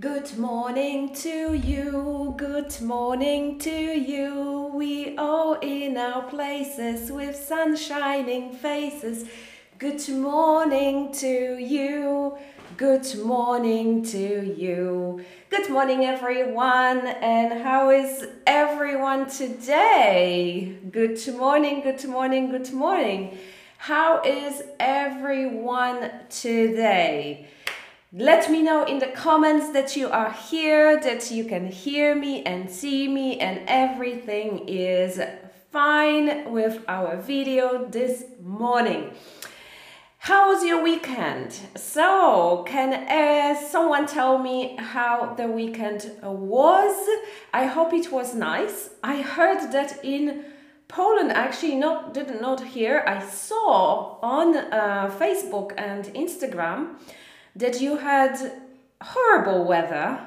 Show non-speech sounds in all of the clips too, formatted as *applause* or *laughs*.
Good morning to you, good morning to you. We all in our places with sun shining faces. Good morning to you, good morning to you. Good morning, everyone, and how is everyone today? Good morning, good morning, good morning. How is everyone today? Let me know in the comments that you are here, that you can hear me and see me, and everything is fine with our video this morning. How was your weekend? So, can uh, someone tell me how the weekend was? I hope it was nice. I heard that in Poland, actually, not did not hear. I saw on uh, Facebook and Instagram that you had horrible weather.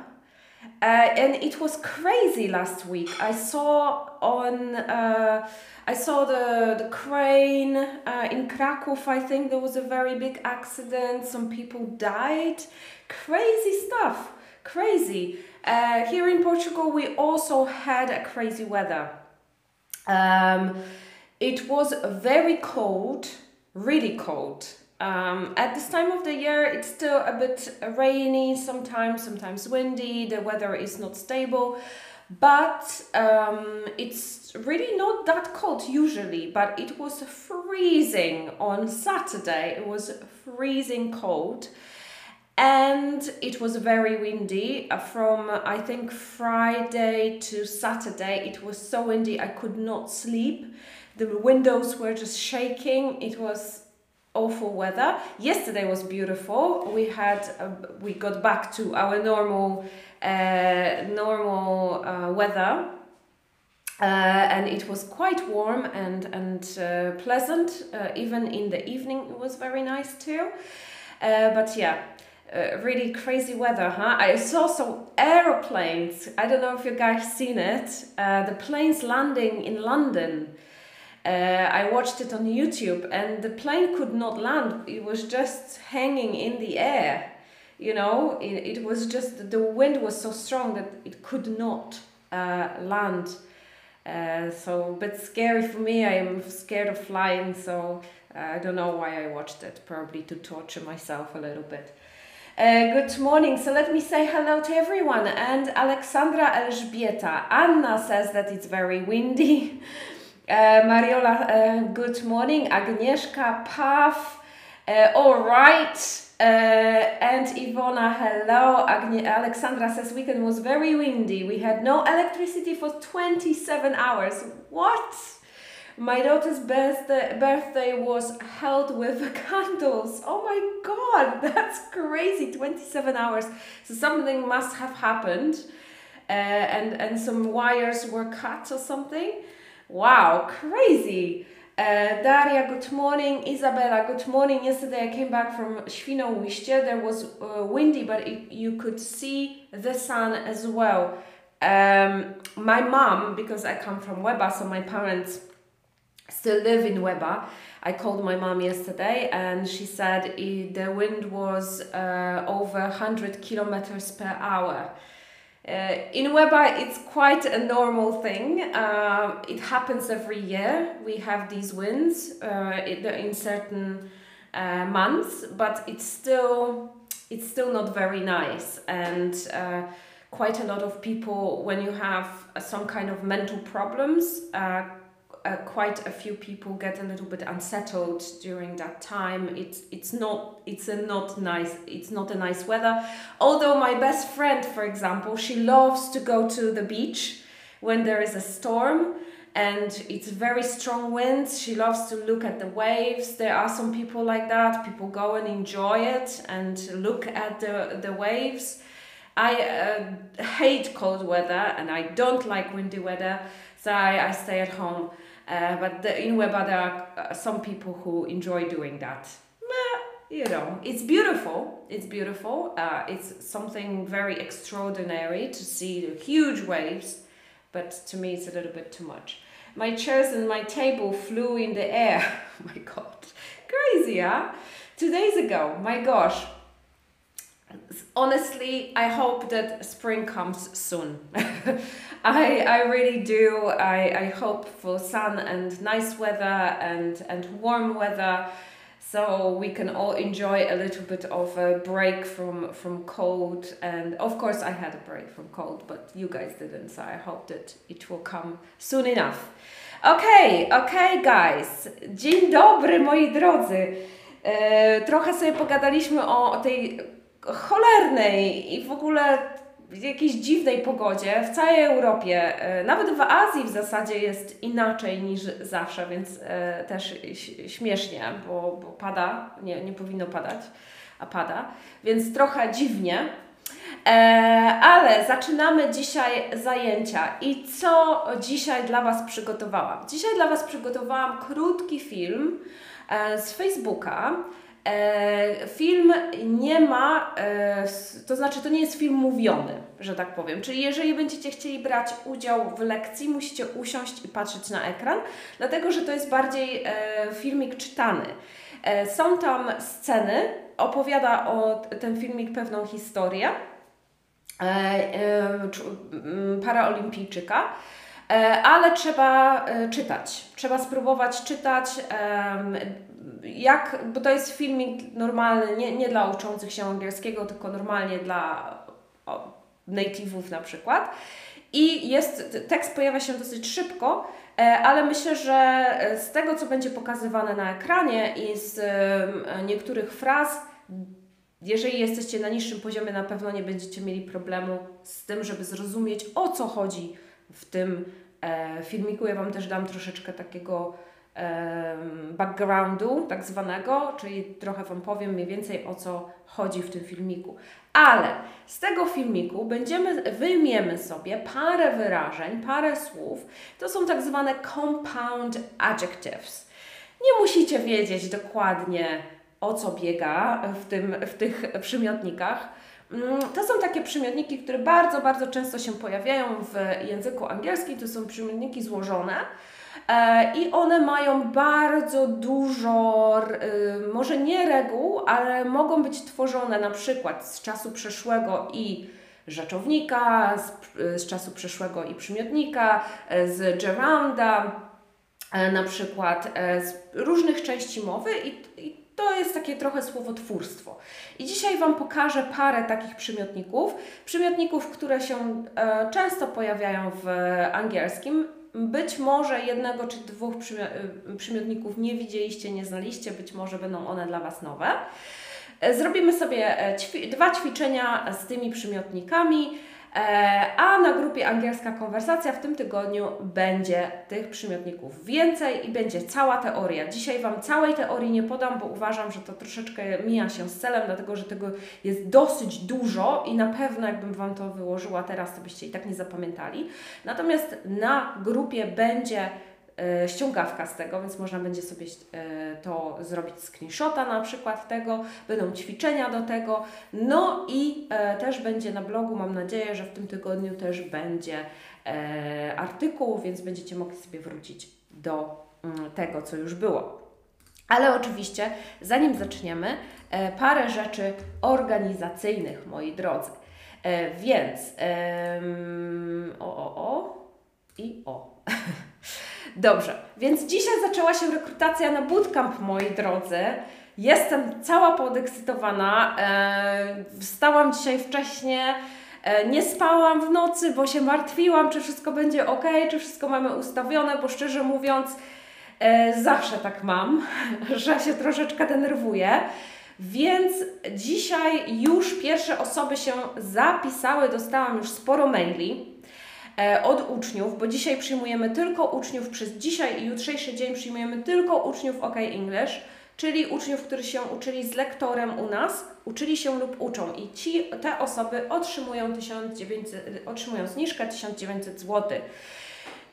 Uh, and it was crazy last week. I saw on uh, I saw the the crane uh, in Krakow. I think there was a very big accident. Some people died. Crazy stuff. Crazy. Uh, here in Portugal, we also had a crazy weather. Um, it was very cold, really cold. Um, at this time of the year, it's still a bit rainy sometimes, sometimes windy, the weather is not stable, but um, it's really not that cold usually. But it was freezing on Saturday, it was freezing cold. And it was very windy uh, from I think Friday to Saturday. It was so windy I could not sleep. The windows were just shaking. It was awful weather. Yesterday was beautiful. We had uh, we got back to our normal uh, normal uh, weather. Uh, and it was quite warm and and uh, pleasant. Uh, even in the evening, it was very nice too. but yeah, really crazy weather, huh? I saw some aeroplanes. I don't know if you guys seen it. the planes landing in London. Uh, I watched it on YouTube and the plane could not land. It was just hanging in the air. You know, it, it was just the wind was so strong that it could not uh, land. Uh, so, but scary for me. I am scared of flying, so uh, I don't know why I watched it. Probably to torture myself a little bit. Uh, good morning. So let me say hello to everyone. And Alexandra Elżbieta. Anna says that it's very windy. *laughs* Uh, Mariola, uh, good morning. Agnieszka, Pav, uh, all right. Uh, and Ivona, hello. Agne Alexandra says weekend was very windy. We had no electricity for 27 hours. What? My daughter's birthday, birthday was held with *laughs* candles. Oh my god, *laughs* that's crazy. 27 hours. So something must have happened. Uh, and, and some wires were cut or something. Wow, crazy. Uh, Daria, good morning. Isabella, good morning. Yesterday I came back from Świnoujście. There was uh, windy, but it, you could see the sun as well. Um, my mom, because I come from Łeba, so my parents still live in Łeba. I called my mom yesterday and she said it, the wind was uh, over 100 kilometers per hour. Uh, in Łeba, it's quite a normal thing. Uh, it happens every year. We have these winds uh, in certain uh, months, but it's still it's still not very nice. And uh, quite a lot of people, when you have some kind of mental problems, uh, quite a few people get a little bit unsettled during that time. It's it's not it's a not nice it's not a nice weather. Although my best friend, for example, she loves to go to the beach when there is a storm and it's very strong winds. She loves to look at the waves. There are some people like that. People go and enjoy it and look at the the waves. I uh, hate cold weather and I don't like windy weather, so I, I stay at home. Uh, but the, in Łeba, there are uh, some people who enjoy doing that. You know, it's beautiful. It's beautiful. Uh, it's something very extraordinary to see the huge waves, but to me, it's a little bit too much. My chairs and my table flew in the air. *laughs* oh my god, crazy, huh? Two days ago, my gosh, honestly, I hope that spring comes soon. *laughs* I, I really do. I, I hope for sun and nice weather and, and warm weather so we can all enjoy a little bit of a break from, from cold. And of course, I had a break from cold, but you guys didn't, so I hope that it will come soon enough. Okay, okay, guys. Dzień dobry, moi drodzy. E, trochę sobie pogadaliśmy o, o tej cholernej i w ogóle jakiejś dziwnej pogodzie w całej Europie. E, nawet w Azji w zasadzie jest inaczej niż zawsze, więc e, też śmiesznie, bo, bo pada, nie, nie powinno padać, a pada, więc trochę dziwnie. E, ale zaczynamy dzisiaj zajęcia. I co dzisiaj dla Was przygotowałam? Dzisiaj dla Was przygotowałam krótki film z Facebooka film nie ma, e, to znaczy to nie jest film mówiony, że tak powiem. Czyli jeżeli będziecie chcieli brać udział w lekcji, musicie usiąść i patrzeć na ekran, dlatego że to jest bardziej e, filmik czytany. Są tam sceny, opowiada o ten filmik pewną historię paraolimpijczyka. Ale trzeba czytać, trzeba spróbować czytać, jak, bo to jest filmik normalny, nie, nie dla uczących się angielskiego, tylko normalnie dla native'ów na przykład. I jest, tekst pojawia się dosyć szybko, e, ale myślę, że z tego, co będzie pokazywane na ekranie i z niektórych fraz, jeżeli jesteście na niższym poziomie, na pewno nie będziecie mieli problemu z tym, żeby zrozumieć, o co chodzi w tym e, filmiku. Ja Wam też dam troszeczkę takiego backgroundu tak zwanego, czyli trochę Wam powiem mniej więcej o co chodzi w tym filmiku. Ale z tego filmiku będziemy, wyjmiemy sobie parę wyrażeń, parę słów. To są tak zwane compound adjectives. Nie musicie wiedzieć dokładnie o co biega w, tym, w tych przymiotnikach. Mm, to są takie przymiotniki, które bardzo, bardzo często się pojawiają w języku angielskim. To są przymiotniki złożone. E, I one mają bardzo dużo, y, może nie reguł, ale mogą być tworzone na przykład z czasu przeszłego i rzeczownika, z, y, z czasu przeszłego i przymiotnika, e, z gerunda, e, na przykład z różnych części mowy i, i to jest takie trochę słowotwórstwo. I dzisiaj Wam pokażę parę takich przymiotników. Przymiotników, które się e, często pojawiają w angielskim. Być może jednego czy dwóch y, przymiotników nie widzieliście, nie znaliście, być może będą one dla Was nowe. E, zrobimy sobie e, ćwi dwa ćwiczenia z tymi przymiotnikami. E, a na grupie Angielska Konwersacja w tym tygodniu będzie tych przymiotników więcej i będzie cała teoria. Dzisiaj Wam całej teorii nie podam, bo uważam, że to troszeczkę mija się z celem, dlatego że tego jest dosyć dużo i na pewno jakbym Wam to wyłożyła teraz, to byście i tak nie zapamiętali. Natomiast na grupie będzie ściągawka z tego, więc można będzie sobie e, to zrobić screenshota na przykład tego, będą ćwiczenia do tego, no i e, też będzie na blogu, mam nadzieję, że w tym tygodniu też będzie artykuł, więc będziecie mogli sobie wrócić do mm, tego, co już było. Ale oczywiście, zanim zaczniemy, parę rzeczy organizacyjnych, moi drodzy. Więc o, o, o i o. *laughs* Dobrze, więc dzisiaj zaczęła się rekrutacja na bootcamp, moi drodzy. Jestem cała podekscytowana. E, wstałam dzisiaj wcześnie. E, nie spałam w nocy, bo się martwiłam, czy wszystko będzie ok, czy wszystko mamy ustawione, bo szczerze mówiąc, e, zawsze tak mam, *laughs* że się troszeczkę denerwuję. Więc dzisiaj już pierwsze osoby się zapisały, dostałam już sporo maili. E, od uczniów, bo dzisiaj przyjmujemy tylko uczniów, przez dzisiaj i jutrzejszy dzień przyjmujemy tylko uczniów OK English, czyli uczniów, którzy się uczyli z lektorem u nas, uczyli się lub uczą i ci, te osoby otrzymują, 1900, otrzymują zniżkę 1900 zł.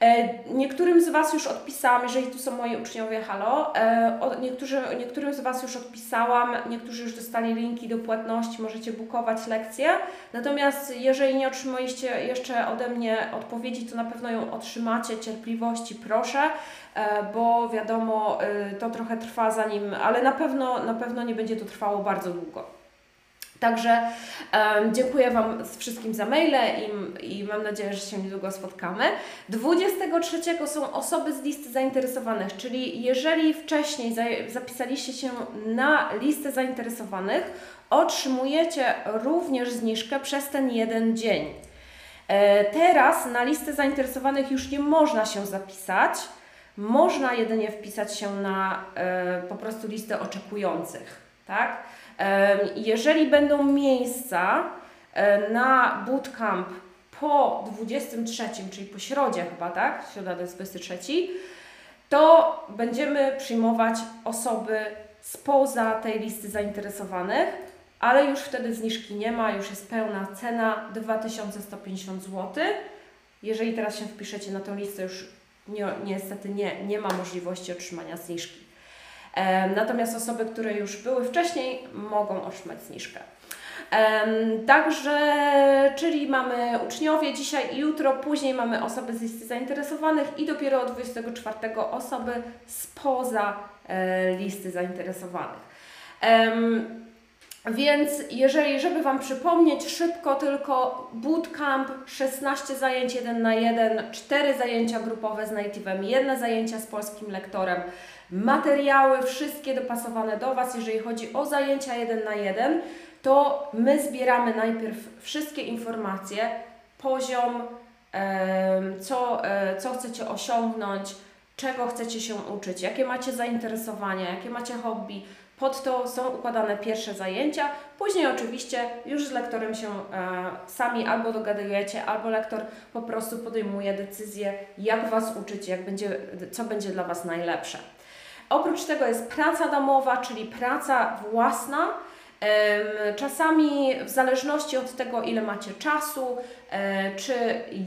E, niektórym z Was już odpisałam, jeżeli tu są moi uczniowie, halo, e, niektórzy, niektórym z Was już odpisałam, niektórzy już dostali linki do płatności, możecie bukować lekcje. Natomiast jeżeli nie otrzymaliście jeszcze ode mnie odpowiedzi, to na pewno ją otrzymacie. Cierpliwości proszę, e, bo wiadomo, to trochę trwa zanim, ale na pewno, na pewno nie będzie to trwało bardzo długo. Także um, dziękuję Wam wszystkim za maile i, i mam nadzieję, że się niedługo spotkamy. 23 są osoby z listy zainteresowanych, czyli jeżeli wcześniej za, zapisaliście się na listę zainteresowanych, otrzymujecie również zniżkę przez ten jeden dzień. E, teraz na listę zainteresowanych już nie można się zapisać, można jedynie wpisać się na e, po prostu listę oczekujących, tak? Jeżeli będą miejsca e, na bootcamp po 23, czyli po środzie chyba, tak? Środa to jest 23, to będziemy przyjmować osoby spoza tej listy zainteresowanych, ale już wtedy zniżki nie ma, już jest pełna cena 2150 zł. Jeżeli teraz się wpiszecie na tę listę, już nie, niestety nie, nie ma możliwości otrzymania zniżki. Natomiast osoby, które już były wcześniej, mogą otrzymać zniżkę. Także, czyli mamy uczniowie dzisiaj i jutro, później mamy osoby z listy zainteresowanych i dopiero od 24 osoby spoza e, listy zainteresowanych. Więc jeżeli, żeby Wam przypomnieć, szybko tylko bootcamp, 16 zajęć 1 na 1, 4 zajęcia grupowe z native'em, jedne zajęcia z polskim lektorem, materiały wszystkie dopasowane do Was. Jeżeli chodzi o zajęcia 1 na 1, to my zbieramy najpierw wszystkie informacje, poziom, co, e, co chcecie osiągnąć, czego chcecie się uczyć, jakie macie zainteresowania, jakie macie hobby. Pod to są układane pierwsze zajęcia. Później oczywiście już z lektorem się e, sami albo dogadujecie, albo lektor po prostu podejmuje decyzję, jak Was uczyć, jak będzie, co będzie dla Was najlepsze. Oprócz tego jest praca domowa, czyli praca własna. Czasami w zależności od tego, ile macie czasu, e, czy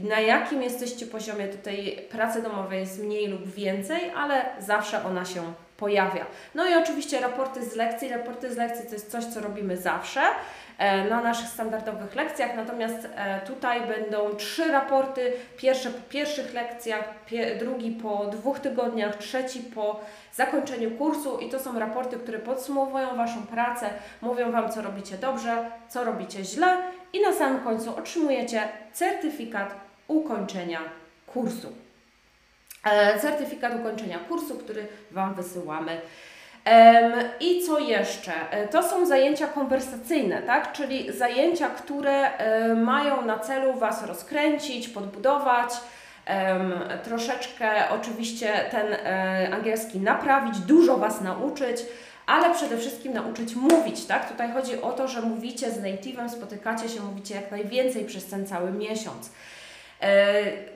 na jakim jesteście poziomie, to tej pracy domowej jest mniej lub więcej, ale zawsze ona się pojawia. No i oczywiście raporty z lekcji. Raporty z lekcji to jest coś, co robimy zawsze. E, na naszych standardowych lekcjach, natomiast e, tutaj będą trzy raporty, pierwsze po pierwszych lekcjach, drugi po dwóch tygodniach, trzeci po zakończeniu kursu i to są raporty, które podsumowują Waszą pracę, mówią Wam, co robicie dobrze, co robicie źle i na samym końcu otrzymujecie certyfikat ukończenia kursu. E, certyfikat ukończenia kursu, który Wam wysyłamy i co jeszcze? E, to są zajęcia konwersacyjne, tak? czyli zajęcia, które e, mają na celu Was rozkręcić, podbudować, troszeczkę oczywiście ten angielski naprawić, dużo Was nauczyć, ale przede wszystkim nauczyć mówić, tak? Tutaj chodzi o to, że mówicie z native'em, spotykacie się, mówicie jak najwięcej przez ten cały miesiąc.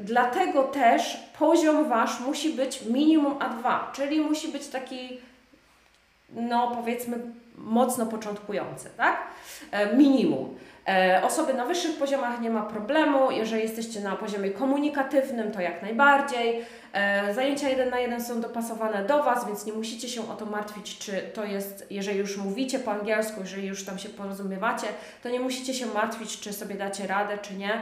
Dlatego też poziom Wasz musi być minimum A2, czyli musi być taki no powiedzmy mocno początkujące, tak? E, minimum. E, osoby na wyższych poziomach nie ma problemu, jeżeli jesteście na poziomie komunikatywnym, to jak najbardziej. E, zajęcia jeden na jeden są dopasowane do Was, więc nie musicie się o to martwić, czy to jest, jeżeli już mówicie po angielsku, jeżeli już tam się porozumiewacie, to nie musicie się martwić, czy sobie dacie radę, czy nie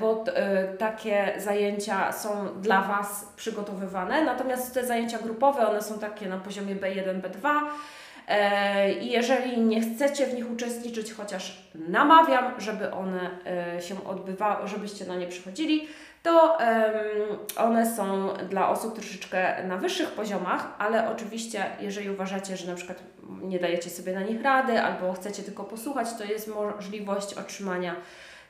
bo e, takie zajęcia są dla Was przygotowywane. Natomiast te zajęcia grupowe, one są takie na poziomie B1, B2. E, I jeżeli nie chcecie w nich uczestniczyć, chociaż namawiam, żeby one e, się odbywały, żebyście na nie przychodzili, to one są dla osób troszeczkę na wyższych poziomach, ale oczywiście, jeżeli uważacie, że na przykład nie dajecie sobie na nich rady albo chcecie tylko posłuchać, to jest możliwość otrzymania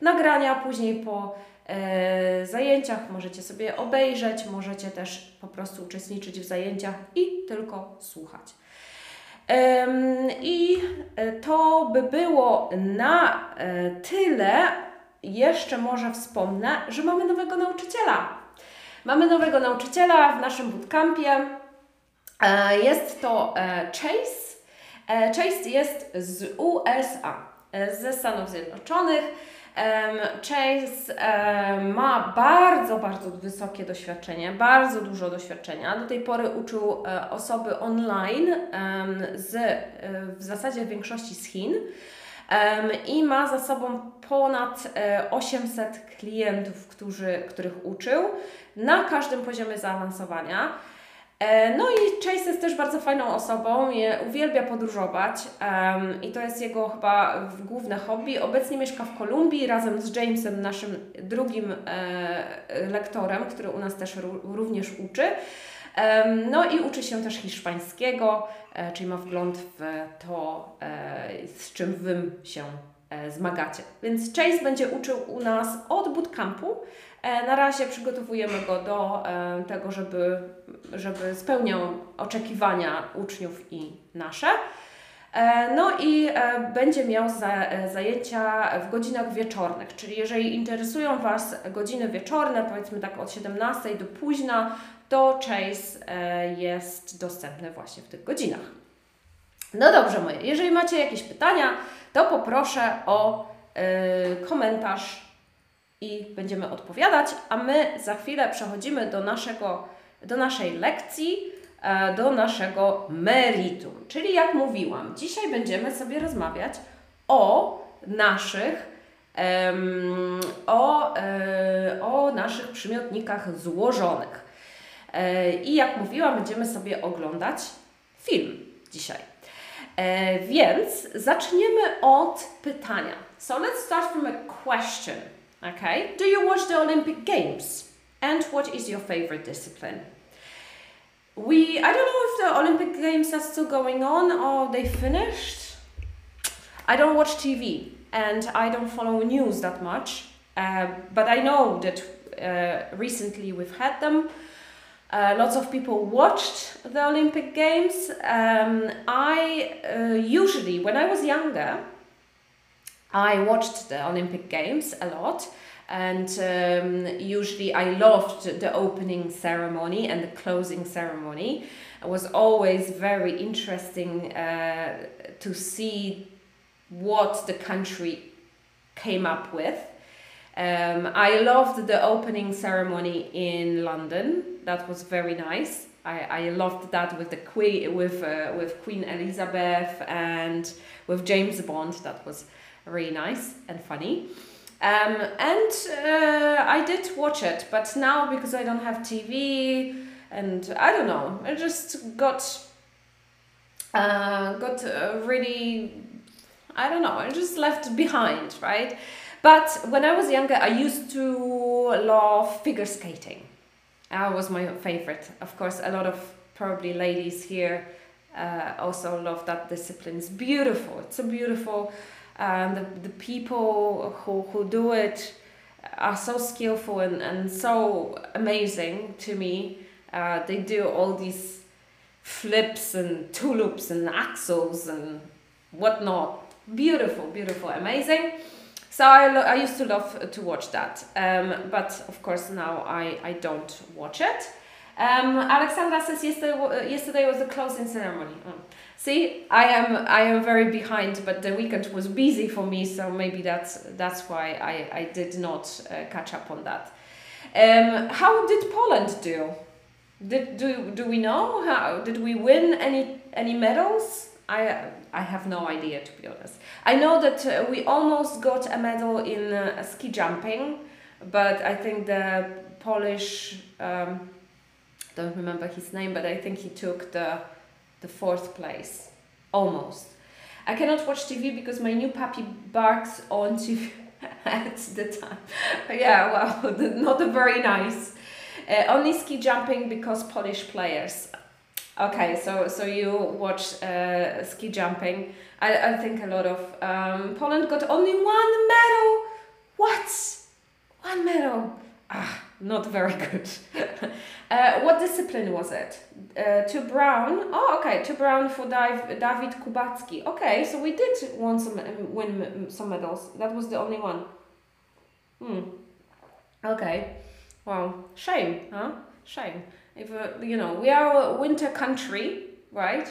nagrania, później po e, zajęciach możecie sobie obejrzeć, możecie też po prostu uczestniczyć w zajęciach i tylko słuchać. I e, to by było na e, tyle. Jeszcze może wspomnę, że mamy nowego nauczyciela. Mamy nowego nauczyciela w naszym bootcampie. E, jest to Chase. Chase jest z USA, ze Stanów Zjednoczonych. Chase ma bardzo, bardzo wysokie doświadczenie, bardzo dużo doświadczenia. Do tej pory uczył e, osoby online z, e, w zasadzie w większości z Chin i ma za sobą ponad 800 e, klientów, którzy, których uczył na każdym poziomie zaawansowania. E, no i Chase jest też bardzo fajną osobą, uwielbia podróżować um, i to jest jego chyba główne hobby. Obecnie mieszka w Kolumbii razem z Jamesem, naszym drugim e, lektorem, który u nas też również uczy. Um, no i uczy się też hiszpańskiego, e, czyli ma wgląd w to, e, z czym Wy się e, zmagacie. Więc Chase będzie uczył u nas od bootcampu, na razie przygotowujemy go do e, tego, żeby, żeby spełniał oczekiwania uczniów i nasze. E, no i będzie miał zajęcia w godzinach wieczornych, czyli jeżeli interesują Was godziny wieczorne, powiedzmy tak od 17 do późna, to Chase jest dostępny właśnie w tych godzinach. No dobrze moje, jeżeli macie jakieś pytania, to poproszę o komentarz i będziemy odpowiadać, a my za chwilę przechodzimy do, naszego, do naszej lekcji, e, do naszego meritum. Czyli jak mówiłam, dzisiaj będziemy sobie rozmawiać o naszych o, e, o naszych przymiotnikach złożonych. E, I jak mówiłam, będziemy sobie oglądać film dzisiaj. Więc zaczniemy od pytania. So let's start from a question. Okay. Do you watch the Olympic Games? And what is your favorite discipline? We, I don't know if the Olympic Games are still going on or they finished. I don't watch TV and I don't follow news that much. Uh, but I know that uh, recently we've had them. Uh, lots of people watched the Olympic Games. Um, I uh, usually, when I was younger, I watched the Olympic Games a lot and um, usually I loved the opening ceremony and the closing ceremony. It was always very interesting uh, to see what the country came up with. Um, I loved the opening ceremony in London. That was very nice. I, I loved that with the queen with uh, with Queen Elizabeth and with James Bond. That was really nice and funny. Um, and uh, I did watch it, but now because I don't have TV and I don't know, I just got uh, got uh, really I don't know, I just left behind, right? But when I was younger, I used to love figure skating. That was my favorite. Of course, a lot of probably ladies here uh, also love that discipline. It's beautiful. It's a beautiful and the, the people who, who do it are so skillful and, and so amazing to me. Uh, they do all these flips and tulips and axels and whatnot. Beautiful, beautiful, amazing. So I, I used to love to watch that. Um, but of course now I, I don't watch it. Um, Alexandra says yesterday, yesterday was the closing ceremony. Oh. See, I am I am very behind, but the weekend was busy for me, so maybe that's that's why I, I did not uh, catch up on that. Um, how did Poland do? Did do do we know how did we win any any medals? I I have no idea to be honest. I know that uh, we almost got a medal in uh, ski jumping, but I think the Polish um, don't remember his name, but I think he took the the fourth place. Almost. I cannot watch TV because my new puppy barks on TV *laughs* at the time. yeah, well, *laughs* not a very nice. Uh, only ski jumping because Polish players. Okay, so so you watch uh, ski jumping. I, I think a lot of um, Poland got only one medal. What? One medal. Ah, not very good. *laughs* uh, what discipline was it? Uh, to Brown. Oh, okay. To Brown for Dive, David Kubacki. Okay, so we did won some, win some medals. That was the only one. Hmm. Okay. Wow. Shame, huh? Shame. If uh, you know, we are a winter country, right?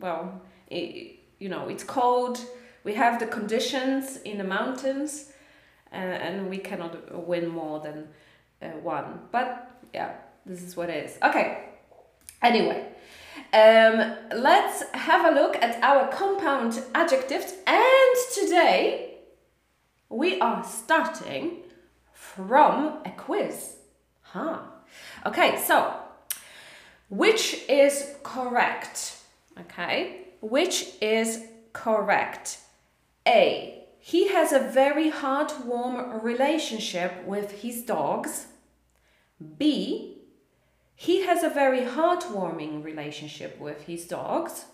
Well, it, you know, it's cold. We have the conditions in the mountains, uh, and we cannot win more than uh, one. But yeah, this is what it is. Okay. Anyway, um, let's have a look at our compound adjectives. And today we are starting from a quiz. Huh. Okay, so Which is correct? Okay, which is correct? A. He has a very heartwarm relationship with his dogs. B. He has a very heartwarming relationship with his dogs.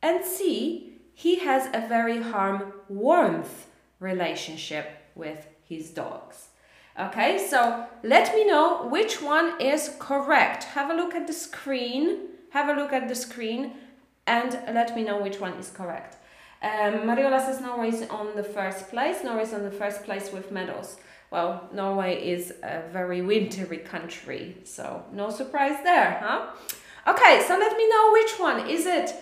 And C. He has a very harm warmth relationship with his dogs. Okay, so let me know which one is correct. Have a look at the screen. Have a look at the screen and let me know which one is correct. Um, Mariola says Norway is on the first place. Norway is on the first place with medals. Well, Norway is a very wintry country, so no surprise there, huh? Okay, so let me know which one. Is it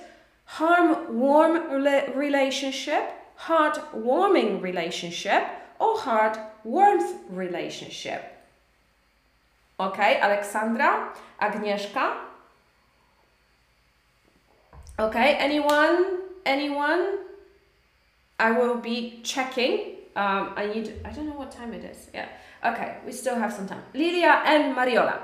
harm-warm relationship, heart-warming relationship, or heart-warmth relationship? Okay, Alexandra, Agnieszka. Okay, anyone? Anyone? I will be checking. Um, I need, I don't know what time it is. Yeah. Okay, we still have some time. Lilia and Mariola.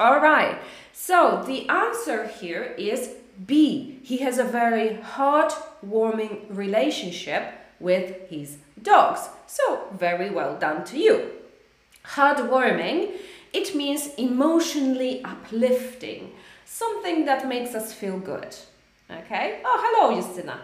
All right. So the answer here is B. He has a very heart-warming relationship with his dogs. So very well done to you. Heartwarming, it means emotionally uplifting, something that makes us feel good. Okay? Oh, hello, Justina.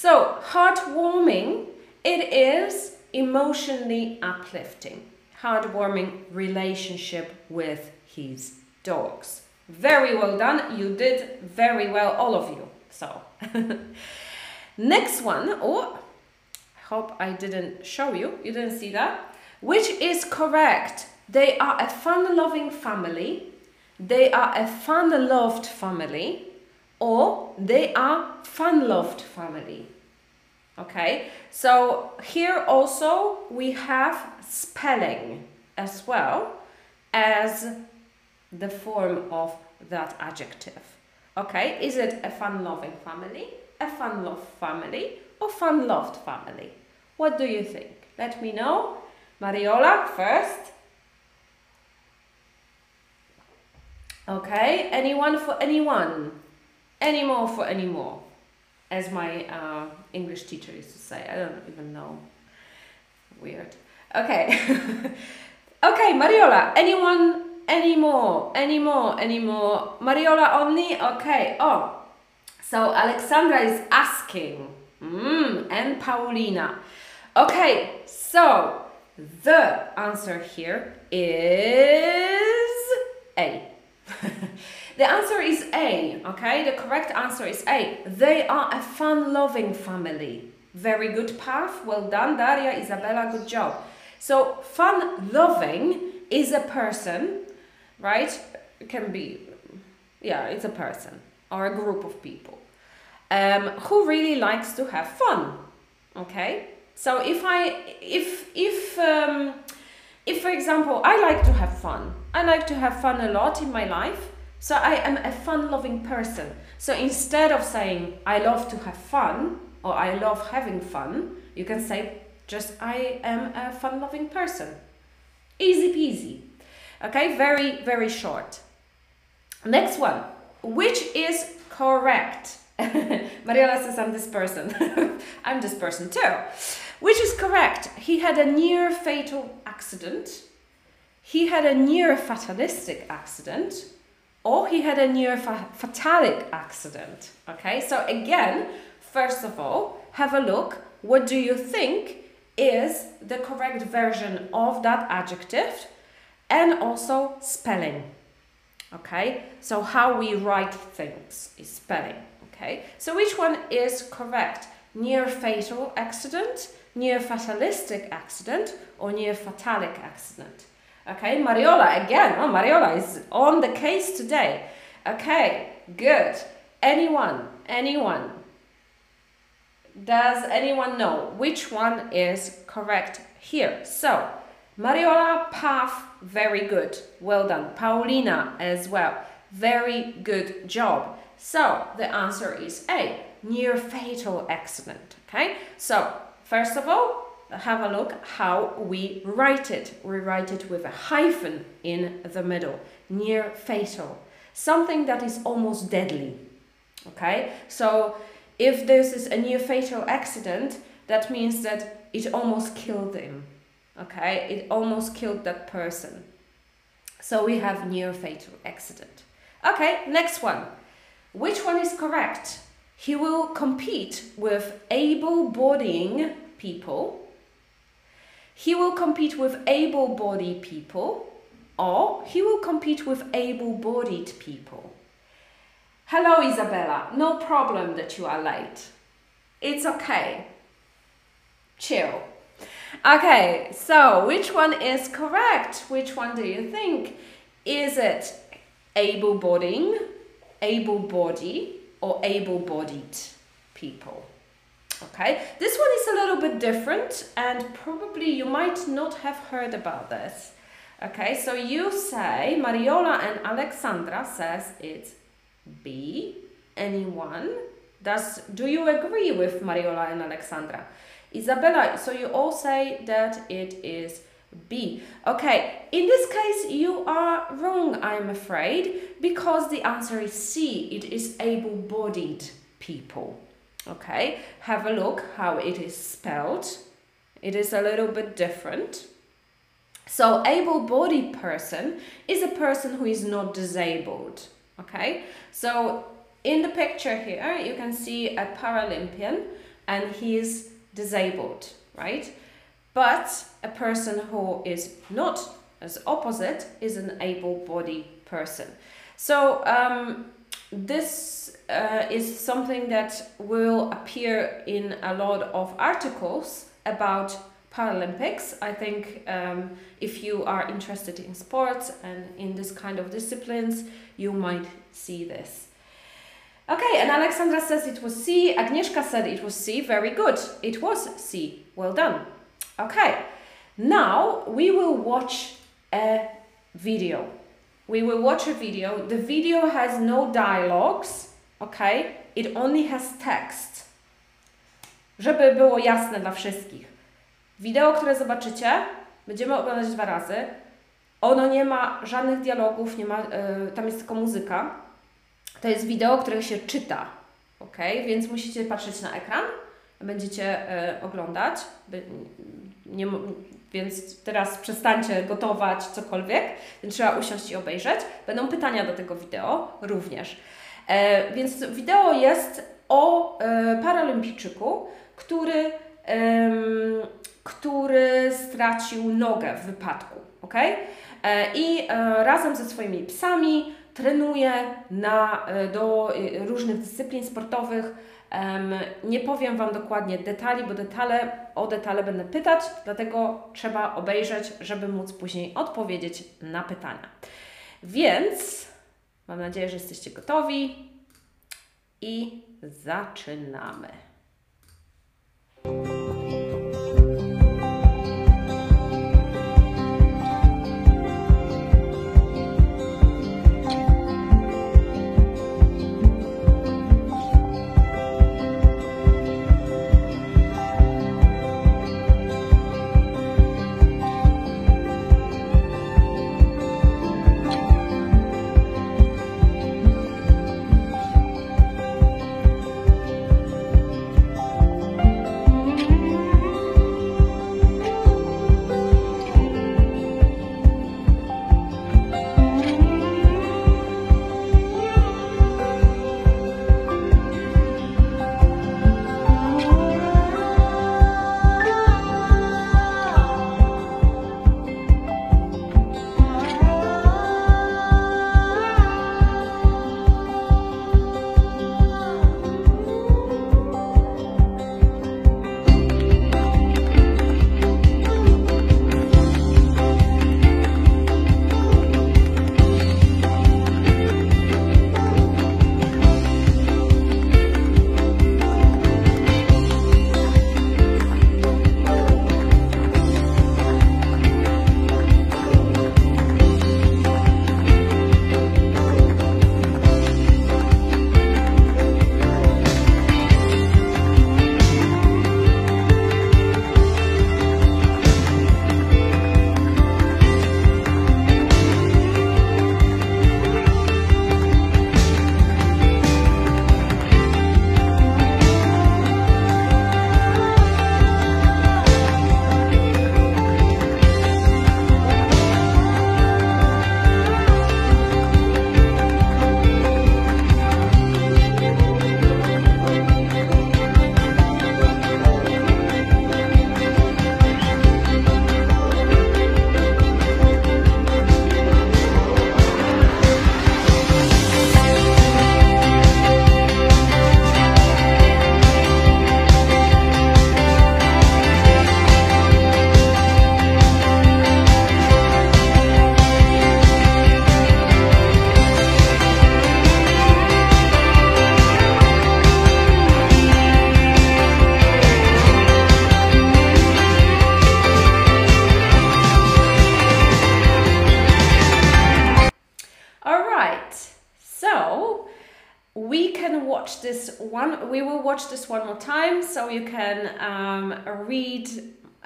So, heartwarming, it is emotionally uplifting. Heartwarming relationship with his dogs. Very well done. You did very well, all of you. So, *laughs* next one. Oh, I hope I didn't show you. You didn't see that. Which is correct. They are a fun-loving family. They are a fun-loved family or they are fun-loved family. Okay, so here also we have spelling as well as the form of that adjective. Okay, is it a fun-loving family, a fun-loved family, or fun-loved family? What do you think? Let me know. Mariola first. Okay, anyone for anyone? Anymore for anymore, as my uh, English teacher used to say. I don't even know. Weird. Okay. *laughs* okay, Mariola, anyone anymore, anymore, anymore? Mariola only? Okay. Oh, so Alexandra is asking. Mm, and Paulina. Okay, so the answer here is A. *laughs* The answer is A, okay? The correct answer is A. They are a fun-loving family. Very good path. Well done, Daria, Isabella, good job. So fun-loving is a person, right? It can be, yeah, it's a person or a group of people um, who really likes to have fun, okay? So if I, if, if, um, if for example, I like to have fun, I like to have fun a lot in my life, so I am a fun-loving person. So instead of saying I love to have fun or I love having fun, you can say just I am a fun-loving person. Easy peasy. Okay, very, very short. Next one. Which is correct? *laughs* Mariela says I'm this person. *laughs* I'm this person too. Which is correct? He had a near fatal accident. He had a near fatalistic accident or he had a near fatalic accident. Okay, so again, first of all, have a look. What do you think is the correct version of that adjective? And also spelling. Okay, so how we write things is spelling. Okay, so which one is correct? Near fatal accident, near fatalistic accident, or near fatalic accident? Okay, Mariola again. Oh, Mariola is on the case today. Okay, good. Anyone, anyone. Does anyone know which one is correct here? So, Mariola, path, very good. Well done. Paulina as well. Very good job. So, the answer is A, near fatal accident. Okay, so first of all, have a look how we write it. We write it with a hyphen in the middle, near fatal. something that is almost deadly. Okay, so if this is a near fatal accident, that means that it almost killed him. Okay, it almost killed that person. So we have near fatal accident. Okay, next one. Which one is correct? He will compete with able bodying people. He will compete with able bodied people, or he will compete with able bodied people. Hello, Isabella. No problem that you are late. It's okay. Chill. Okay, so which one is correct? Which one do you think? Is it able bodying, able body, or able bodied people? Okay, this one is a little bit different and probably you might not have heard about this. Okay, so you say, Mariola and Alexandra says it's B. Anyone? Does, do you agree with Mariola and Alexandra? Isabella, so you all say that it is B. Okay, in this case you are wrong, I'm afraid, because the answer is C. It is able-bodied people. Okay, have a look how it is spelled. It is a little bit different. So able-bodied person is a person who is not disabled. Okay, so in the picture here you can see a Paralympian and he is disabled, right? But a person who is not as opposite is an able-bodied person. So um, this uh, is something that will appear in a lot of articles about Paralympics. I think um, if you are interested in sports and in this kind of disciplines, you might see this. Okay, and Alexandra says it was C. Agnieszka said it was C. Very good. It was C. Well done. Okay, now we will watch a video. We will watch a video. The video has no dialogues, okay? It only has text. Żeby było jasne dla wszystkich. Wideo, które zobaczycie, będziemy oglądać dwa razy. Ono nie ma żadnych dialogów, nie ma, yy, tam jest tylko muzyka. To jest wideo, które się czyta, ok? Więc musicie patrzeć na ekran, będziecie yy, oglądać. By, nie, więc teraz przestańcie gotować cokolwiek, trzeba usiąść i obejrzeć. Będą pytania do tego wideo również. E, więc wideo jest o e, paralimpijczyku, który który stracił nogę w wypadku. ok? E, I e, razem ze swoimi psami trenuje na, e, do różnych dyscyplin sportowych. Nie powiem Wam dokładnie detali, bo detale, o detale będę pytać, dlatego trzeba obejrzeć, żeby móc później odpowiedzieć na pytania. Więc mam nadzieję, że jesteście gotowi i zaczynamy.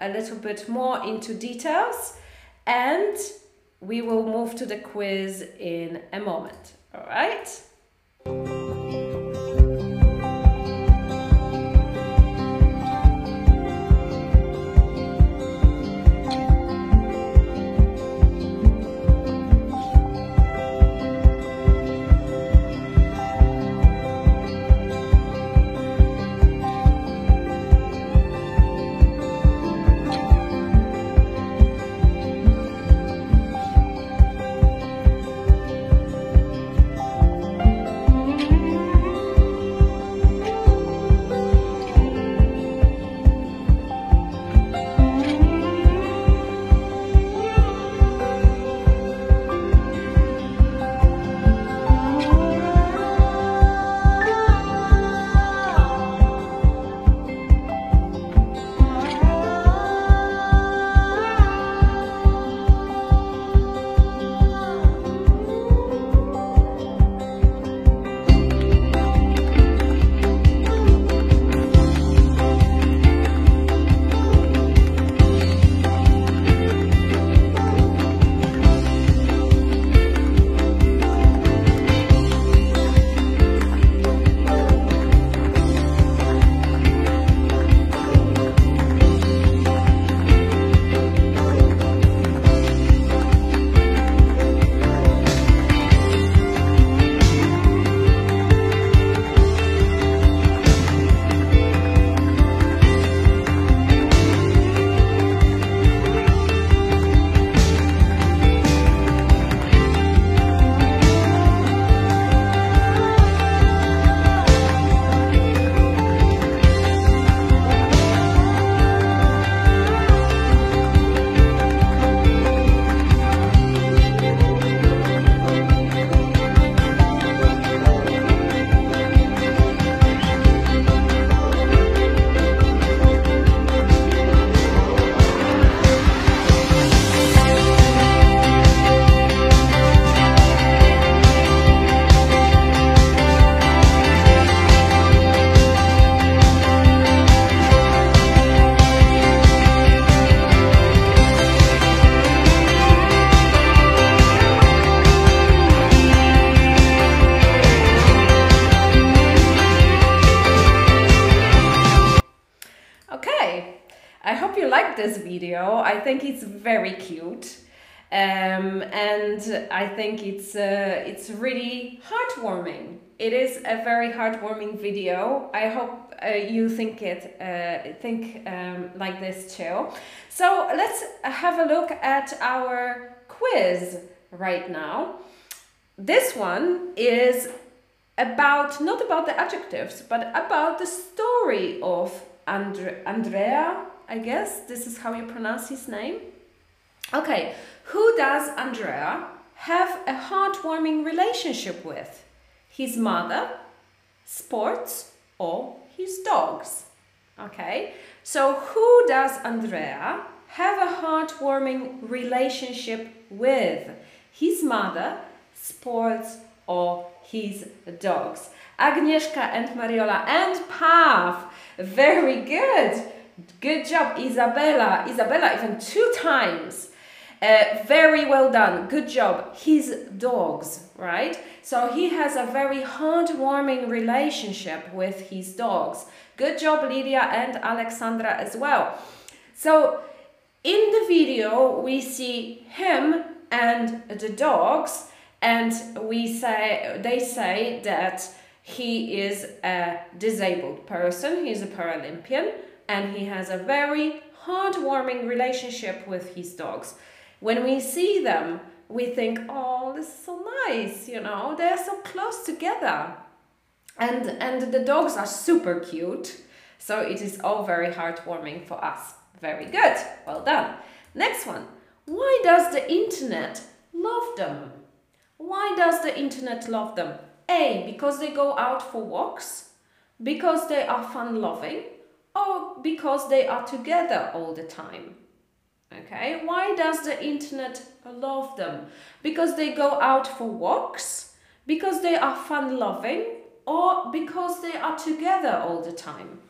A little bit more into details, and we will move to the quiz in a moment. All right. Think it's very cute. Um, and I think it's uh, it's really heartwarming. It is a very heartwarming video. I hope uh, you think it uh, think um, like this too. So let's have a look at our quiz right now. This one is about not about the adjectives, but about the story of Andre Andrea I guess this is how you pronounce his name. Okay, who does Andrea have a heartwarming relationship with? His mother, sports, or his dogs? Okay, so who does Andrea have a heartwarming relationship with? His mother, sports, or his dogs? Agnieszka and Mariola and Pav. Very good. Good job, Isabella. Isabella, even two times. Uh, very well done. Good job. His dogs, right? So he has a very heartwarming relationship with his dogs. Good job, Lydia and Alexandra as well. So in the video, we see him and the dogs, and we say they say that he is a disabled person. He's a Paralympian and he has a very heartwarming relationship with his dogs. When we see them, we think, oh, this is so nice, you know, they're so close together. And, and the dogs are super cute, so it is all very heartwarming for us. Very good, well done. Next one, why does the internet love them? Why does the internet love them? A, because they go out for walks, because they are fun-loving, or because they are together all the time. Okay, why does the internet love them? Because they go out for walks, because they are fun loving, or because they are together all the time?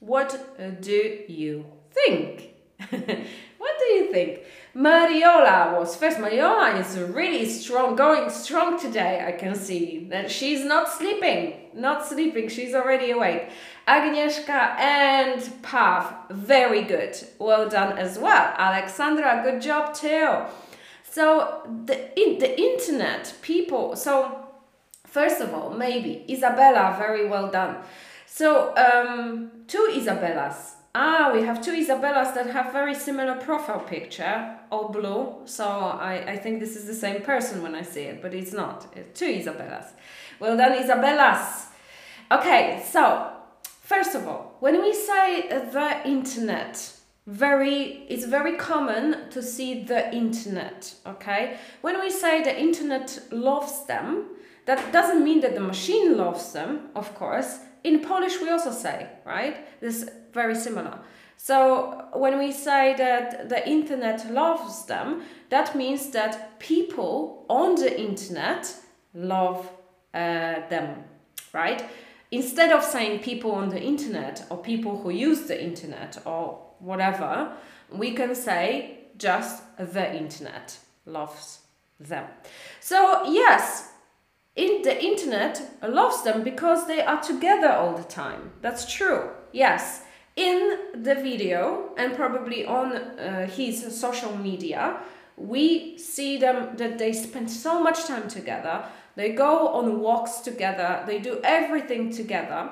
What uh, do you think? *laughs* what do you think? Mariola was first. Mariola is really strong, going strong today. I can see that she's not sleeping, not sleeping. She's already awake. Agnieszka and Pav, very good. Well done as well. Alexandra, good job too. So the in the internet, people. So first of all, maybe Isabella, very well done. So um, two Isabellas. Ah, we have two Isabellas that have very similar profile picture, all blue. So I, I think this is the same person when I see it, but it's not. It's two Isabellas. Well done, Isabellas. Okay, so first of all, when we say the internet, very it's very common to see the internet okay? When we say the internet loves them that doesn't mean that the machine loves them of course. In polish we also say right? This is very similar. So when we say that the internet loves them that means that people on the internet love uh, them right instead of saying people on the internet or people who use the internet or whatever, we can say just the internet loves them. So, yes, in the internet loves them because they are together all the time. That's true. Yes. In the video and probably on uh, his social media, we see them that they spend so much time together. They go on walks together, they do everything together,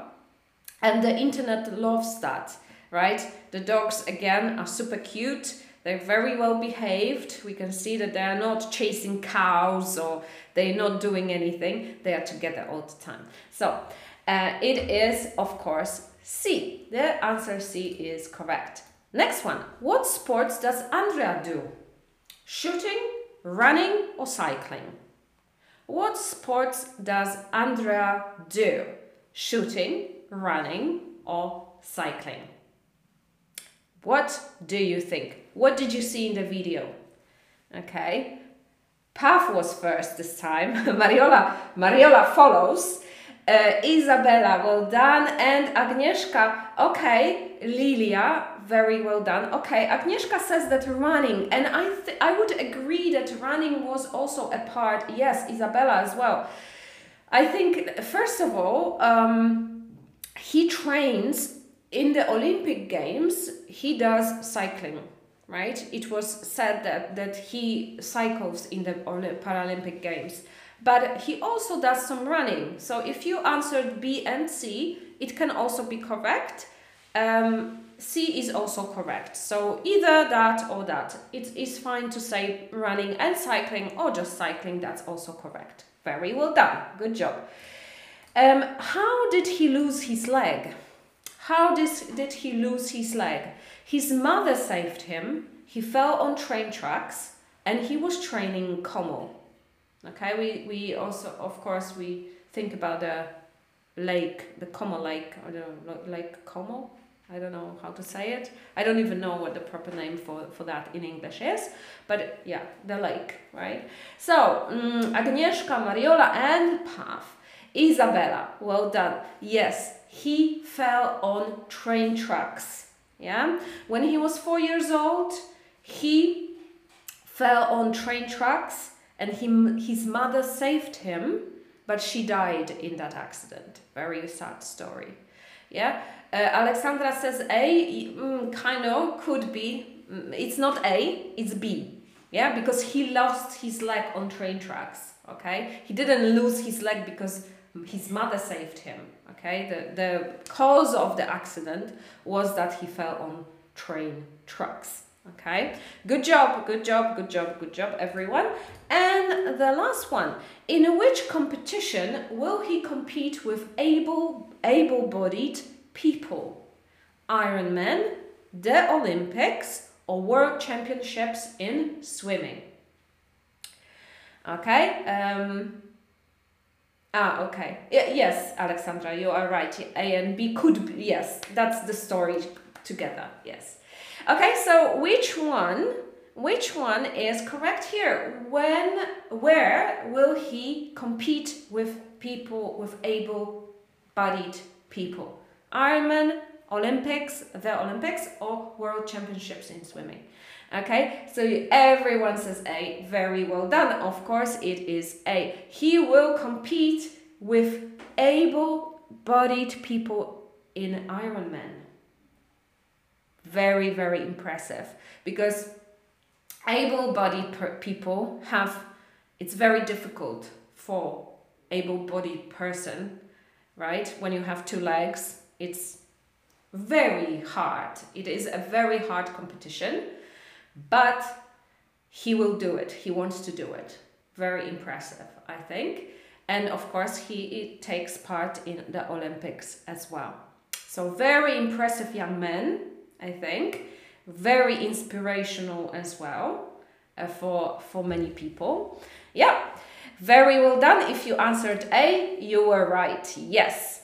and the internet loves that right? The dogs, again, are super cute. They're very well behaved. We can see that they're not chasing cows or they're not doing anything. They are together all the time. So uh, it is, of course, C. The answer C is correct. Next one. What sports does Andrea do? Shooting, running, or cycling? What sports does Andrea do? Shooting, running, or cycling? What do you think? What did you see in the video? Okay. Pav was first this time. *laughs* Mariola, Mariola follows. Uh, Isabella, well done. And Agnieszka, okay. Lilia, very well done. Okay, Agnieszka says that running, and I, I would agree that running was also a part. Yes, Isabella as well. I think, first of all, um, he trains in the Olympic Games, he does cycling, right? It was said that, that he cycles in the Paralympic Games, but he also does some running. So if you answered B and C, it can also be correct. Um, C is also correct. So either that or that. It is fine to say running and cycling or just cycling, that's also correct. Very well done. Good job. Um, how did he lose his leg? How did he lose his leg? His mother saved him. He fell on train tracks and he was training Como. Okay, we, we also, of course, we think about the lake, the Como lake, or the Lake Como. I don't know how to say it. I don't even know what the proper name for, for that in English is. But yeah, the lake, right? So, um, Agnieszka, Mariola, and Pav. Isabella, well done. Yes, he fell on train tracks. Yeah, when he was four years old, he fell on train tracks and he, his mother saved him, but she died in that accident. Very sad story. Yeah, uh, Alexandra says A, mm, kind of, could be. Mm, it's not A, it's B. Yeah, because he lost his leg on train tracks. Okay, he didn't lose his leg because his mother saved him. Okay, the, the cause of the accident was that he fell on train tracks. Okay, good job, good job, good job, good job, everyone. And the last one, in which competition will he compete with able able-bodied people? Ironman, the Olympics, or World Championships in swimming? Okay, um, Ah, okay. Y yes, Alexandra, you are right. A and B could be, yes, that's the story together, yes. Okay, so which one, which one is correct here? When, where will he compete with people, with able-bodied people. Ironman, Olympics, the Olympics, or World Championships in swimming. Okay, so everyone says A. Very well done. Of course, it is A. He will compete with able bodied people in Ironman. Very, very impressive because able bodied people have, it's very difficult for able bodied person, right? When you have two legs, it's very hard. It is a very hard competition but he will do it. He wants to do it. Very impressive, I think. And of course, he takes part in the Olympics as well. So, very impressive young man, I think. Very inspirational as well uh, for, for many people. Yeah, very well done. If you answered A, you were right. Yes.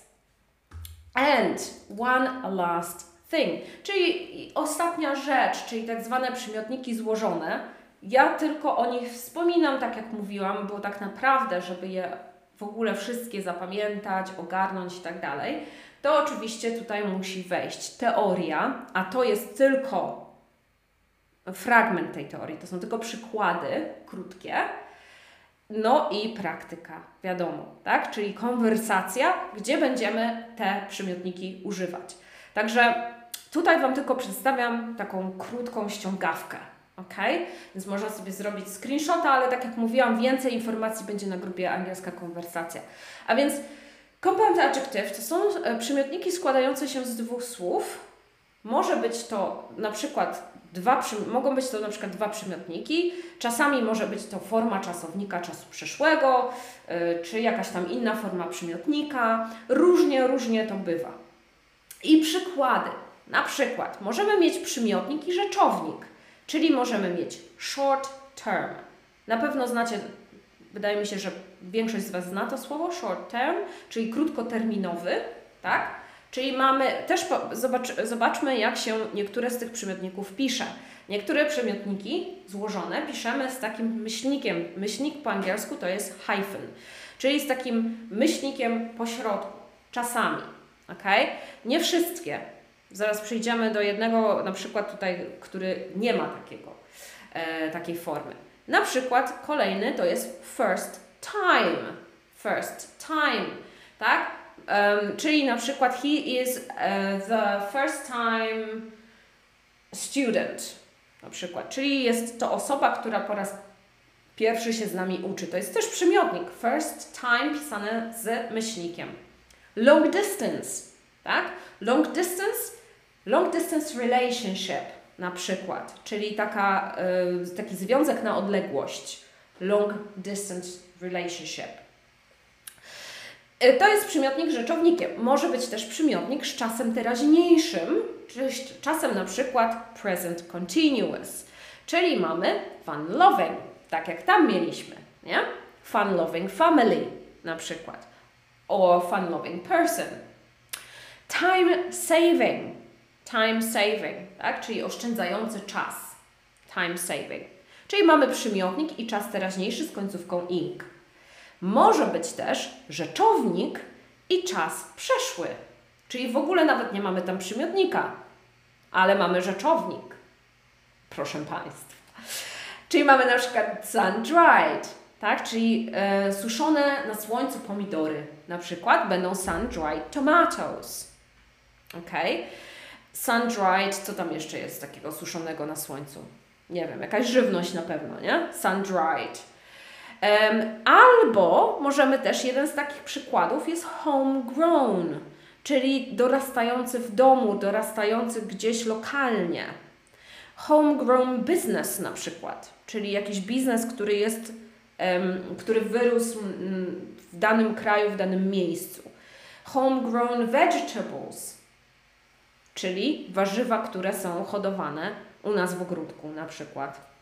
And one last thing. Czyli ostatnia rzecz, czyli tak zwane przymiotniki złożone. Ja tylko o nich wspominam, tak jak mówiłam, bo tak naprawdę, żeby je w ogóle wszystkie zapamiętać, ogarnąć i tak dalej, to oczywiście tutaj musi wejść teoria, a to jest tylko fragment tej teorii, to są tylko przykłady krótkie. No i praktyka, wiadomo, tak? Czyli konwersacja, gdzie będziemy te przymiotniki używać. Także Tutaj Wam tylko przedstawiam taką krótką ściągawkę. Ok? Więc można sobie zrobić screenshota, ale tak jak mówiłam, więcej informacji będzie na grupie Angielska Konwersacja. A więc compound adjective to są e, przymiotniki składające się z dwóch słów. Może być to na przykład dwa, mogą być to na przykład dwa przymiotniki, czasami może być to forma czasownika czasu przeszłego, yy, czy jakaś tam inna forma przymiotnika. Różnie, różnie to bywa. I przykłady. Na przykład możemy mieć przymiotnik i rzeczownik, czyli możemy mieć short term. Na pewno znacie, wydaje mi się, że większość z Was zna to słowo short term, czyli krótkoterminowy, tak? Czyli mamy, też po, zobacz, zobaczmy jak się niektóre z tych przymiotników pisze. Niektóre przymiotniki złożone piszemy z takim myślnikiem. Myślnik po angielsku to jest hyphen, czyli z takim myślnikiem pośrodku, czasami. Okay? Nie wszystkie, Zaraz przejdziemy do jednego, na przykład tutaj, który nie ma takiego, e, takiej formy. Na przykład kolejny to jest first time. First time, tak? Um, czyli na przykład he is uh, the first time student, na przykład. Czyli jest to osoba, która po raz pierwszy się z nami uczy. To jest też przymiotnik. First time pisane z myślnikiem. Long distance, tak? Long distance Long distance relationship na przykład, czyli taka, y, taki związek na odległość. Long distance relationship. Y, to jest przymiotnik rzeczownikiem. Może być też przymiotnik z czasem teraźniejszym, czyli czasem na przykład present continuous. Czyli mamy fun loving, tak jak tam mieliśmy, nie? Fun loving family na przykład. Or fun loving person. Time saving, time saving, tak? czyli oszczędzający czas. Time saving. Czyli mamy przymiotnik i czas teraźniejszy z końcówką ing. Może być też rzeczownik i czas przeszły. Czyli w ogóle nawet nie mamy tam przymiotnika, ale mamy rzeczownik. Proszę Państwa. Czyli mamy na przykład sun-dried, tak? czyli e, suszone na słońcu pomidory. Na przykład będą sun-dried tomatoes. Okay? Sun-dried, co tam jeszcze jest takiego suszonego na słońcu? Nie wiem, jakaś żywność na pewno, nie? Sun-dried. Albo możemy też, jeden z takich przykładów jest homegrown, czyli dorastający w domu, dorastający gdzieś lokalnie. Homegrown business na przykład, czyli jakiś biznes, który jest, który wyrósł w danym kraju, w danym miejscu. Homegrown vegetables, czyli warzywa, które są hodowane u nas w ogródku na przykład.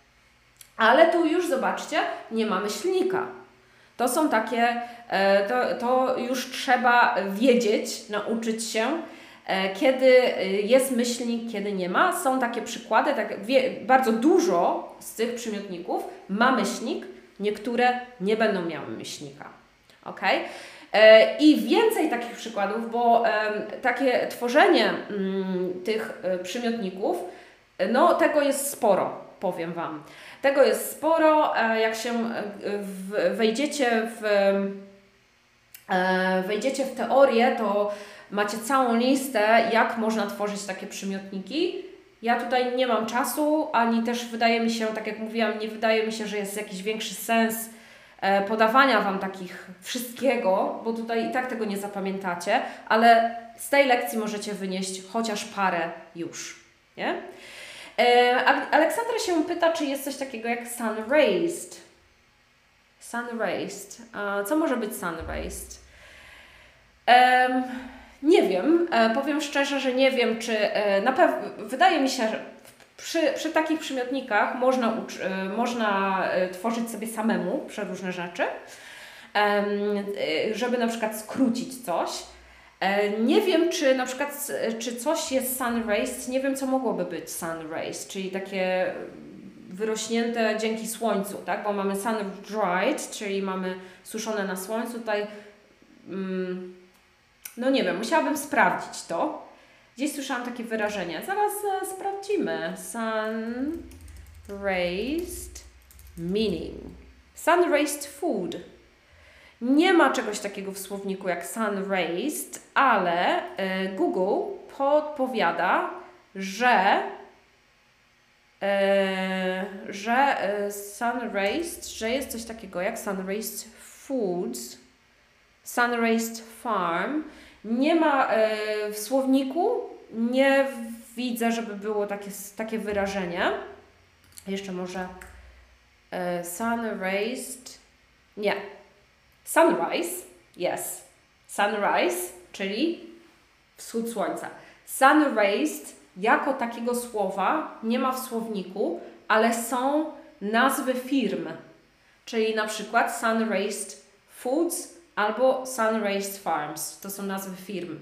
Ale tu już zobaczcie, nie ma myślnika. To są takie, e, to, to już trzeba wiedzieć, nauczyć się, e, kiedy jest myślnik, kiedy nie ma. Są takie przykłady, tak, wie, bardzo dużo z tych przymiotników ma myślnik, niektóre nie będą miały myślnika. ok? E, I więcej takich przykładów, bo takie tworzenie mm, tych e, przymiotników, no tego jest sporo, powiem Wam. Tego jest sporo, jak się wejdziecie w, wejdziecie w teorię, to macie całą listę, jak można tworzyć takie przymiotniki. Ja tutaj nie mam czasu, ani też wydaje mi się, tak jak mówiłam, nie wydaje mi się, że jest jakiś większy sens e, podawania Wam takich wszystkiego, bo tutaj i tak tego nie zapamiętacie, ale z tej lekcji możecie wynieść chociaż parę już. Nie? E, Aleksandra się pyta, czy jest coś takiego jak sun raised. Sun raised. Co może być sun raised? Nie wiem, e, powiem szczerze, że nie wiem, czy e, na pewno, wydaje mi się, że przy, przy takich przymiotnikach można, można tworzyć sobie samemu przeróżne rzeczy, żeby na przykład skrócić coś. Nie wiem, czy na przykład, czy coś jest sun raised, nie wiem, co mogłoby być sun raised, czyli takie wyrośnięte dzięki słońcu, tak? Bo mamy sun dried, czyli mamy suszone na słońcu, tutaj mm, no nie wiem, musiałabym sprawdzić to. Gdzieś słyszałam takie wyrażenie. Zaraz e, sprawdzimy. Sun raised meaning. Sun raised food. Nie ma czegoś takiego w słowniku jak sun raised, ale e, Google podpowiada, że e, że e, sun raised, że jest coś takiego jak sun raised foods, sun raised farm nie ma w słowniku, nie widzę, żeby było takie, takie wyrażenie. Jeszcze może e, sun raised. Nie. Sunrise. Yes. Sunrise, czyli wschód słońca. Sun raised jako takiego słowa nie ma w słowniku, ale są nazwy firm. Czyli na przykład Sun Raised Foods albo Sunraised Farms. To są nazwy firm.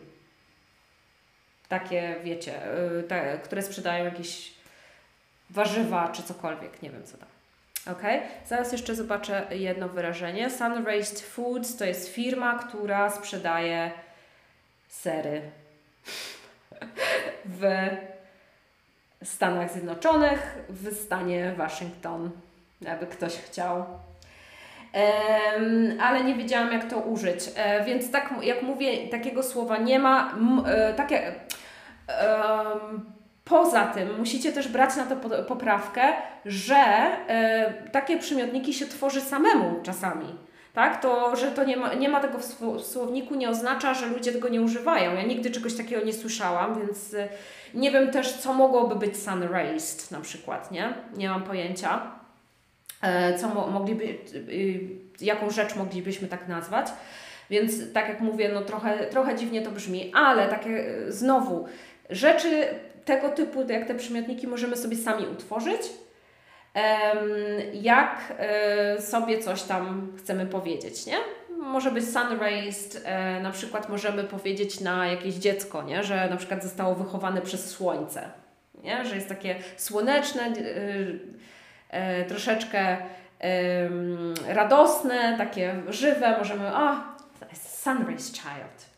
Takie, wiecie, yy, te, które sprzedają jakieś warzywa czy cokolwiek. Nie wiem co tam. Ok, zaraz jeszcze zobaczę jedno wyrażenie. Sunraised Foods to jest firma, która sprzedaje sery *laughs* w Stanach Zjednoczonych, w stanie Waszyngton, jakby ktoś chciał ale nie wiedziałam, jak to użyć. E, więc tak jak mówię, takiego słowa nie ma. E, takie, poza tym musicie też brać na to poprawkę, że e, takie przymiotniki się tworzy samemu czasami. Tak? To, że to nie ma, nie ma tego w słowniku, nie oznacza, że ludzie tego nie używają. Ja nigdy czegoś takiego nie słyszałam, więc nie wiem też, co mogłoby być sun raised na przykład, nie? Nie mam pojęcia. E, co mogliby, y, jaką rzecz moglibyśmy tak nazwać. Więc tak jak mówię, no trochę, trochę dziwnie to brzmi, ale takie znowu rzeczy tego typu, jak te przymiotniki możemy sobie sami utworzyć, jak e, sobie coś tam chcemy powiedzieć, nie? Może być sun raised, na przykład możemy powiedzieć na jakieś dziecko, nie? że na przykład zostało wychowane przez słońce, nie? że jest takie słoneczne, e, troszeczkę e, radosne, takie żywe, możemy, o, sunrise child.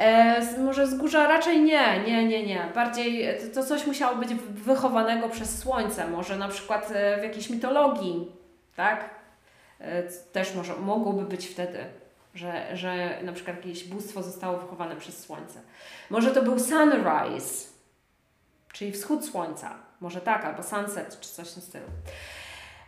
E, może z raczej nie, nie, nie, nie. Bardziej to coś musiało być wychowanego przez słońce, może na przykład e, w jakiejś mitologii, tak? E, też może, mogłoby być wtedy, że, że na przykład jakieś bóstwo zostało wychowane przez słońce. Może to był sunrise, czyli wschód słońca. Może tak, albo sunset, czy coś w tym stylu.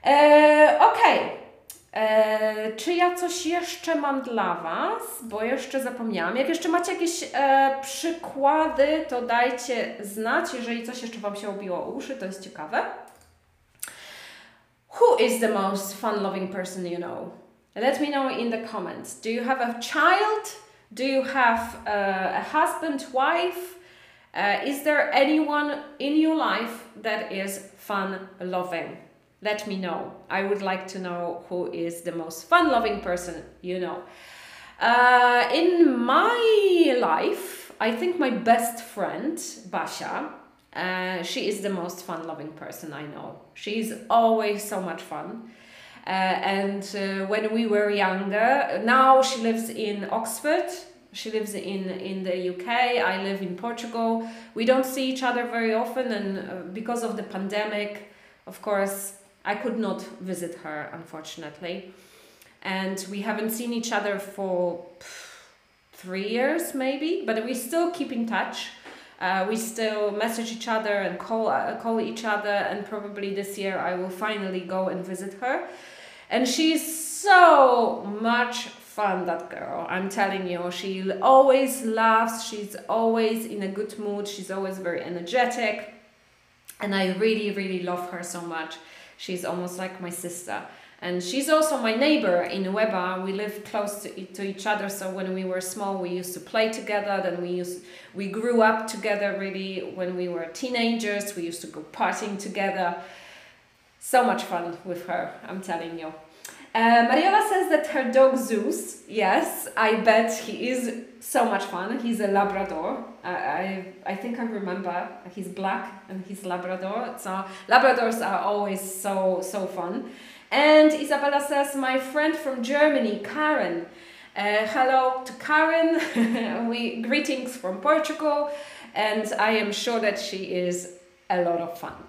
E, Okej. Okay. E, czy ja coś jeszcze mam dla Was? Bo jeszcze zapomniałam. Jak jeszcze macie jakieś e, przykłady, to dajcie znać, jeżeli coś jeszcze Wam się obiło uszy, to jest ciekawe. Who is the most fun-loving person you know? Let me know in the comments. Do you have a child? Do you have uh, a husband, wife? Uh, is there anyone in your life that is fun loving? Let me know. I would like to know who is the most fun loving person you know. Uh, in my life, I think my best friend, Basha, uh, she is the most fun loving person I know. She is always so much fun. and uh, when we were younger, now she lives in Oxford. She lives in, in the UK. I live in Portugal. We don't see each other very often, and uh, because of the pandemic, of course, I could not visit her, unfortunately. And we haven't seen each other for three years, maybe, but we still keep in touch. Uh, we still message each other and call uh, call each other, and probably this year I will finally go and visit her. And she's so much fun, that girl. I'm telling you, she always laughs. She's always in a good mood. She's always very energetic, and I really, really love her so much. She's almost like my sister. And she's also my neighbor in Weba. We live close to, to each other, so when we were small, we used to play together. Then we used we grew up together. Really, when we were teenagers, we used to go partying together. So much fun with her, I'm telling you. Uh, Mariola says that her dog Zeus, yes, I bet he is so much fun. He's a Labrador. I, I, think I remember he's black and he's Labrador. So Labradors are always so, so fun. And Isabella says, my friend from Germany, Karen. Uh, hello to Karen. *laughs* we greetings from Portugal, and I am sure that she is a lot of fun.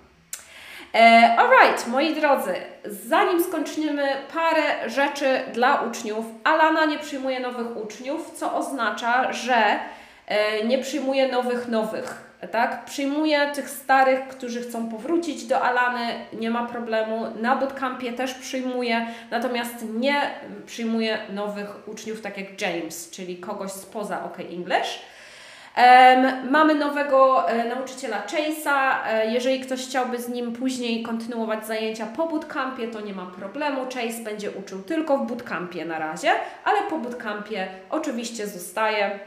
E, alright, moi drodzy, zanim skończymy, parę rzeczy dla uczniów. Alana nie przyjmuje nowych uczniów, co oznacza, że e, nie przyjmuje nowych nowych. Tak? Przyjmuje tych starych, którzy chcą powrócić do Alany, nie ma problemu. Na bootcampie też przyjmuje, natomiast nie przyjmuje nowych uczniów, tak jak James, czyli kogoś spoza OK English. Mamy nowego e, nauczyciela Chase'a. E, jeżeli ktoś chciałby z nim później kontynuować zajęcia po bootcampie, to nie ma problemu. Chase będzie uczył tylko w bootcampie na razie, ale po bootcampie oczywiście zostaje.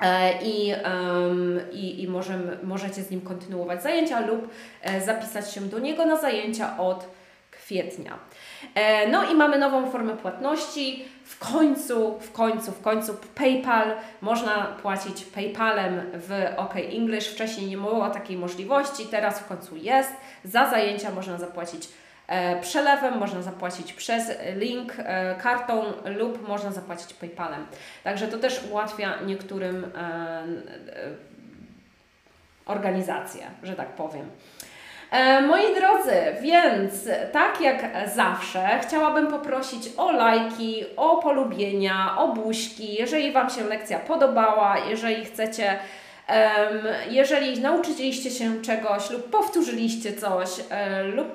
E, I, i, i możemy, możecie z nim kontynuować zajęcia lub zapisać się do niego na zajęcia od kwietnia. E, no i mamy nową formę płatności. W końcu, w końcu, w końcu PayPal. Można płacić PayPalem w OK English. Wcześniej nie było takiej możliwości, teraz w końcu jest. Za zajęcia można zapłacić e, przelewem, można zapłacić przez link e, kartą lub można zapłacić PayPalem. Także to też ułatwia niektórym organizacje, że tak powiem. E, moi drodzy, więc tak jak zawsze, chciałabym poprosić o lajki, o polubienia, o buźki, jeżeli Wam się lekcja podobała, jeżeli chcecie, jeżeli nauczyliście się czegoś lub powtórzyliście coś e, lub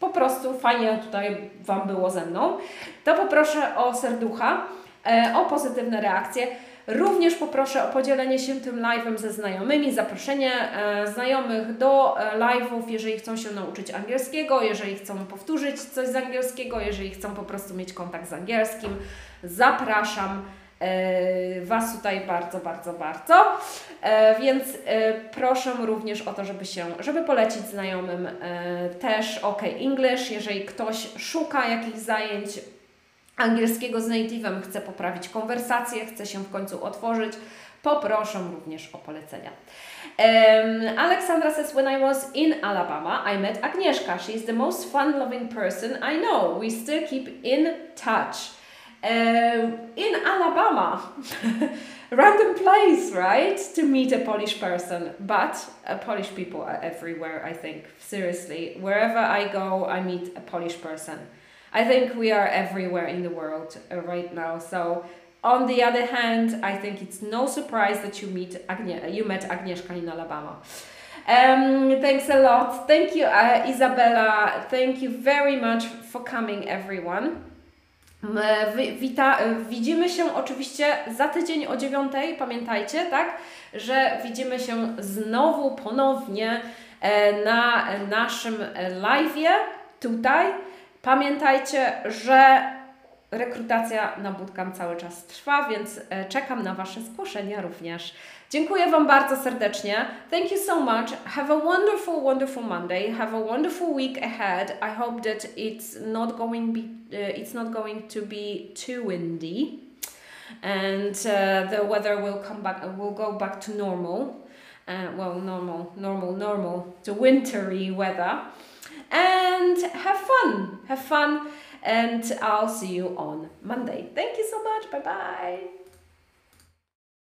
po prostu fajnie tutaj Wam było ze mną, to poproszę o serducha, e, o pozytywne reakcje. Również poproszę o podzielenie się tym live'em ze znajomymi, zaproszenie e, znajomych do e, live'ów, jeżeli chcą się nauczyć angielskiego, jeżeli chcą powtórzyć coś z angielskiego, jeżeli chcą po prostu mieć kontakt z angielskim. Zapraszam e, Was tutaj bardzo, bardzo, bardzo. Więc proszę również o to, żeby się, żeby polecić znajomym też OK English, jeżeli ktoś szuka jakichś zajęć angielskiego z native'em, chce poprawić konwersację, chce się w końcu otworzyć, poproszę również o polecenia. Um, Alexandra says, when I was in Alabama, I met Agnieszka. She is the most fun-loving person I know. We still keep in touch. Uh, in Alabama, *laughs* random place, right? To meet a Polish person, but uh, Polish people are everywhere, I think. Seriously, wherever I go, I meet a Polish person. I think we are everywhere in the world uh, right now. So on the other hand, I think it's no surprise that you meet Agnie- you met Agnieszka in Alabama. Um, thanks a lot. Thank you, uh, Isabella. Thank you very much for coming, everyone. Wita, widzimy się oczywiście za tydzień o dziewiątej. Pamiętajcie, tak, że widzimy się znowu ponownie e, na naszym live'ie tutaj. Pamiętajcie, że rekrutacja na bootcamp cały czas trwa, więc e, czekam na Wasze zgłoszenia również. Dziękuję Wam bardzo serdecznie. Thank you so much. Have a wonderful, wonderful Monday. Have a wonderful week ahead. I hope that it's not going be uh, it's not going to be too windy, and uh, the weather will come back. will go back to normal. Uh, well, normal, normal, normal. To wintry weather and have fun. Have fun. and I'll see you on Monday. Thank you so much. Bye bye.